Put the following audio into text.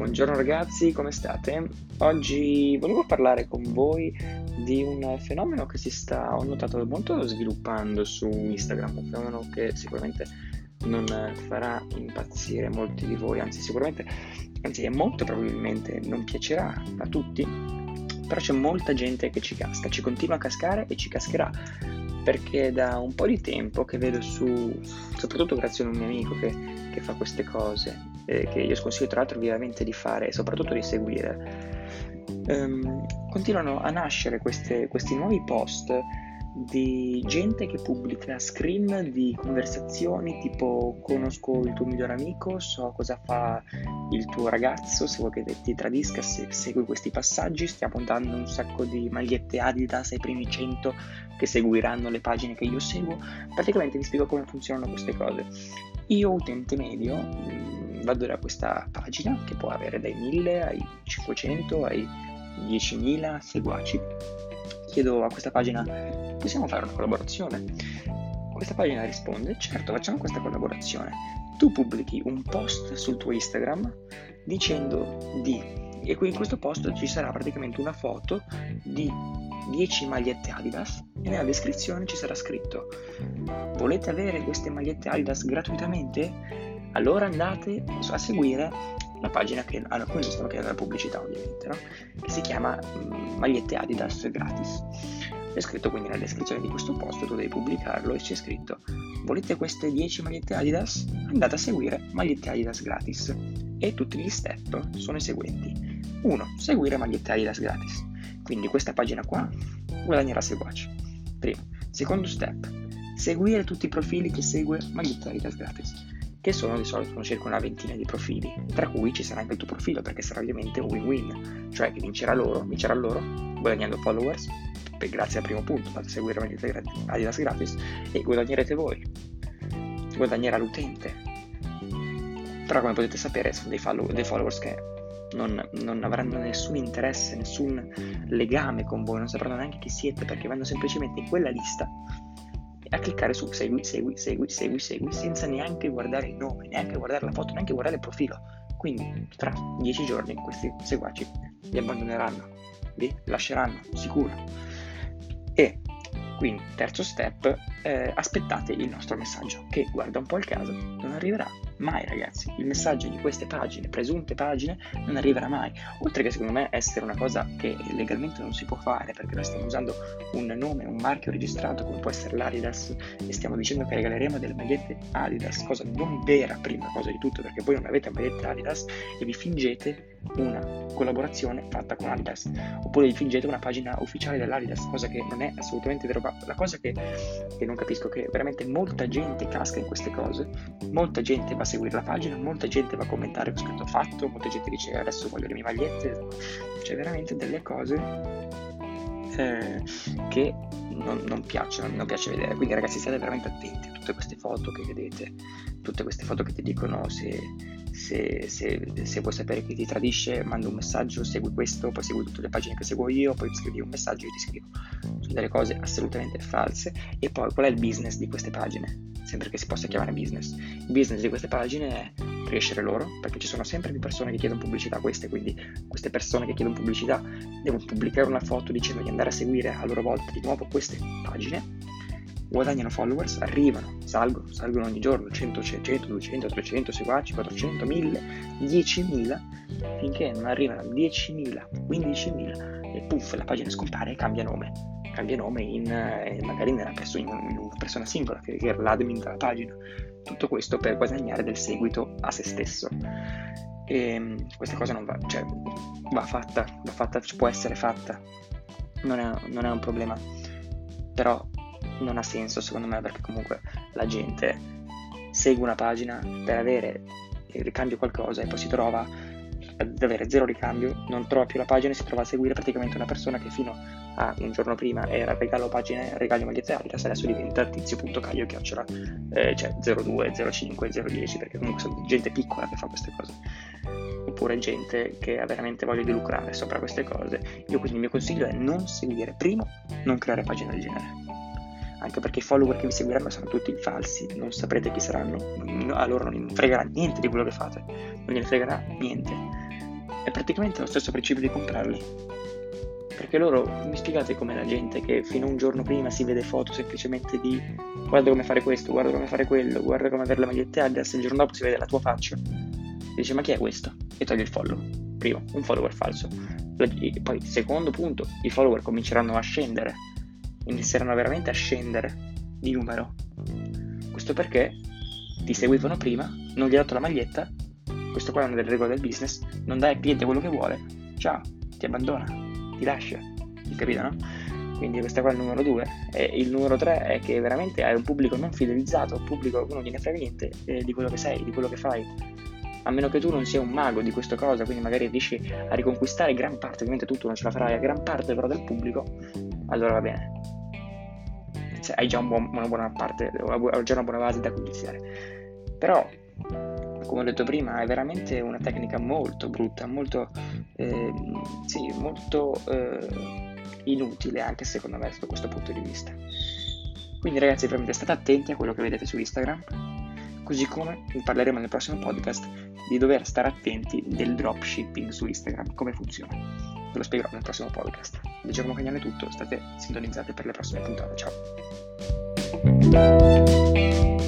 Buongiorno ragazzi, come state? Oggi volevo parlare con voi di un fenomeno che si sta, ho notato, molto sviluppando su Instagram, un fenomeno che sicuramente non farà impazzire molti di voi, anzi sicuramente, anzi molto probabilmente non piacerà a tutti, però c'è molta gente che ci casca, ci continua a cascare e ci cascherà perché da un po' di tempo che vedo su, soprattutto grazie a un mio amico che, che fa queste cose, eh, che io sconsiglio tra l'altro vivamente di fare e soprattutto di seguire, ehm, continuano a nascere queste, questi nuovi post di gente che pubblica screen di conversazioni tipo conosco il tuo migliore amico, so cosa fa il tuo ragazzo, se vuoi che ti tradisca, se segui questi passaggi, stiamo dando un sacco di magliette Adidas ai primi 100 che seguiranno le pagine che io seguo, praticamente vi spiego come funzionano queste cose. Io utente medio vado da questa pagina che può avere dai 1000 ai 500 ai 10.000 seguaci chiedo a questa pagina, possiamo fare una collaborazione? Questa pagina risponde, certo, facciamo questa collaborazione. Tu pubblichi un post sul tuo Instagram dicendo di, e qui in questo post ci sarà praticamente una foto di 10 magliette Adidas e nella descrizione ci sarà scritto volete avere queste magliette Adidas gratuitamente? Allora andate a seguire la pagina che a cui stanno chiedendo la pubblicità ovviamente, no? che si chiama mm, Magliette Adidas gratis. È scritto quindi nella descrizione di questo post, tu devi pubblicarlo e c'è scritto volete queste 10 magliette Adidas? Andate a seguire Magliette Adidas gratis. E tutti gli step sono i seguenti. 1. Seguire Magliette Adidas gratis. Quindi questa pagina qua guadagnerà seguaci. Primo. Secondo step. Seguire tutti i profili che segue Magliette Adidas gratis che sono di solito circa una ventina di profili, tra cui ci sarà anche il tuo profilo, perché sarà ovviamente un win-win, cioè che vincerà loro, vincerà loro guadagnando followers, per, grazie al primo punto, fate seguire Adidas gratis, e guadagnerete voi, guadagnerà l'utente. Però come potete sapere sono dei, follow- dei followers che non, non, avranno nessun interesse, nessun legame con voi, non sapranno neanche chi siete perché vanno semplicemente in quella lista a cliccare su segui, segui, segui, segui, segui, senza neanche guardare il nome, neanche guardare la foto, neanche guardare il profilo. Quindi tra dieci giorni questi seguaci vi abbandoneranno, vi lasceranno, sicuro. E quindi, terzo step, eh, aspettate il nostro messaggio, che guarda un po' il caso, non arriverà mai ragazzi. Il messaggio di queste pagine, presunte pagine, non arriverà mai. Oltre che secondo me essere una cosa che legalmente non si può fare, perché noi stiamo usando un nome, un marchio registrato come può essere l'Adidas e stiamo dicendo che regaleremo delle magliette Adidas, cosa non vera prima cosa di tutto, perché voi non avete magliette Adidas e vi fingete una collaborazione fatta con Adidas, oppure vi fingete una pagina ufficiale dell'Adidas, cosa che non è assolutamente vero. La cosa che, che non capisco è che veramente molta gente casca in queste cose, molta gente va a seguire la pagina, molta gente va a commentare ho scritto fatto, molta gente dice adesso voglio le mie magliette, c'è veramente delle cose eh, che non, non, piacciono, non piace vedere. Quindi ragazzi state veramente attenti a tutte queste foto che vedete, tutte queste foto che ti dicono se se, se, se, vuoi sapere chi ti tradisce, manda un messaggio, segui questo, poi segui tutte le pagine che seguo io, poi scrivi un messaggio e ti scrivo. Sono delle cose assolutamente false. E poi qual è il business di queste pagine? Sempre che si possa chiamare business. Il business di queste pagine è crescere loro, perché ci sono sempre più persone che chiedono pubblicità queste, quindi queste persone che chiedono pubblicità devono pubblicare una foto dicendo di andare a seguire a loro volta di nuovo queste pagine guadagnano followers, arrivano, salgono, salgono ogni giorno 100, 100, 200, 300 seguaci, 400, 1000, 10.000, finché non arrivano a 10.000, 15.000 e puff, la pagina scompare e cambia nome. Cambia nome in, eh, magari nella persona, in una persona singola, che è l'admin della pagina. Tutto questo per guadagnare del seguito a se stesso. E ehm, questa cosa non va, cioè, va fatta, va fatta, può essere fatta, non è, non è un problema. Però non ha senso secondo me perché comunque la gente segue una pagina per avere ricambio qualcosa e poi si trova ad avere zero ricambio, non trova più la pagina e si trova a seguire praticamente una persona che fino a un giorno prima era regalo pagine, regalo magliette Adidas, adesso diventa tizio.caio chiocciola, eh, cioè 02, 05, 010 perché comunque sono gente piccola che fa queste cose oppure gente che ha veramente voglia di lucrare sopra queste cose. Io quindi il mio consiglio è non seguire, primo, non creare pagine del genere anche perché i follower che vi seguiranno saranno tutti falsi, non saprete chi saranno, a loro non fregherà niente di quello che fate, non gliene fregherà niente. È praticamente lo stesso principio di comprarli. Perché loro, mi spiegate come la gente che fino a un giorno prima si vede foto semplicemente di guarda come fare questo, guarda come fare quello, guarda come avere le magliette Adidas, il giorno dopo si vede la tua faccia. E dice ma chi è questo? E toglie il follow. Primo, un follower falso. Poi, secondo punto, i follower cominceranno a scendere, inizieranno veramente a scendere di numero. Questo perché ti seguivano prima, non gli hai dato la maglietta, questo qua è una delle regole del business, non dai al cliente quello che vuole, ciao, ti abbandona, ti lascia, capito no? Quindi questo qua è il numero 2. E il numero 3 è che veramente hai un pubblico non fidelizzato, un pubblico che non gliene frega niente eh, di quello che sei, di quello che fai. A meno che tu non sia un mago di questa cosa, quindi magari riesci a riconquistare gran parte, ovviamente tutto non ce la farai, a gran parte però del pubblico, allora va bene. Cioè, hai già un buon, una buona parte, hai già una buona base da cui iniziare. Però come ho detto prima, è veramente una tecnica molto brutta, molto, eh, sì, molto eh, inutile anche secondo me da questo punto di vista. Quindi ragazzi, veramente state attenti a quello che vedete su Instagram, così come parleremo nel prossimo podcast di dover stare attenti del dropshipping su Instagram, come funziona. Ve lo spiegherò nel prossimo podcast. Da Giacomo Cagnone è tutto, state sintonizzati per le prossime puntate. Ciao!